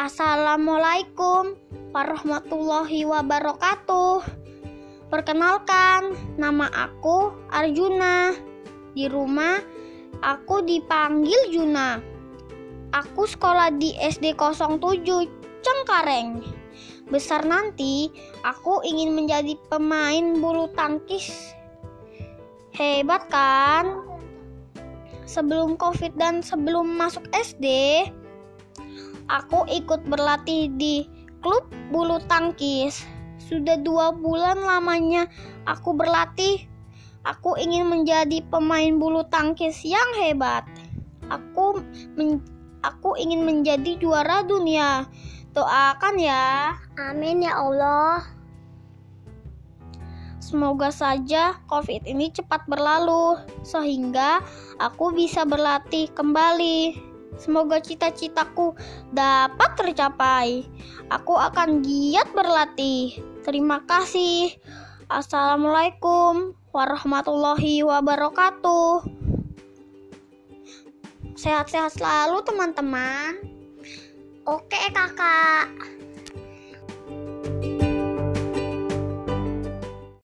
Assalamualaikum warahmatullahi wabarakatuh. Perkenalkan, nama aku Arjuna. Di rumah aku dipanggil Juna. Aku sekolah di SD 07 Cengkareng. Besar nanti aku ingin menjadi pemain bulu tangkis. Hebat kan? Sebelum Covid dan sebelum masuk SD, aku ikut berlatih di klub bulu tangkis. Sudah dua bulan lamanya aku berlatih. Aku ingin menjadi pemain bulu tangkis yang hebat. Aku men aku ingin menjadi juara dunia. Doakan ya. Amin ya Allah. Semoga saja COVID ini cepat berlalu, sehingga aku bisa berlatih kembali. Semoga cita-citaku dapat tercapai. Aku akan giat berlatih. Terima kasih. Assalamualaikum warahmatullahi wabarakatuh. Sehat-sehat selalu, teman-teman. Oke, Kakak.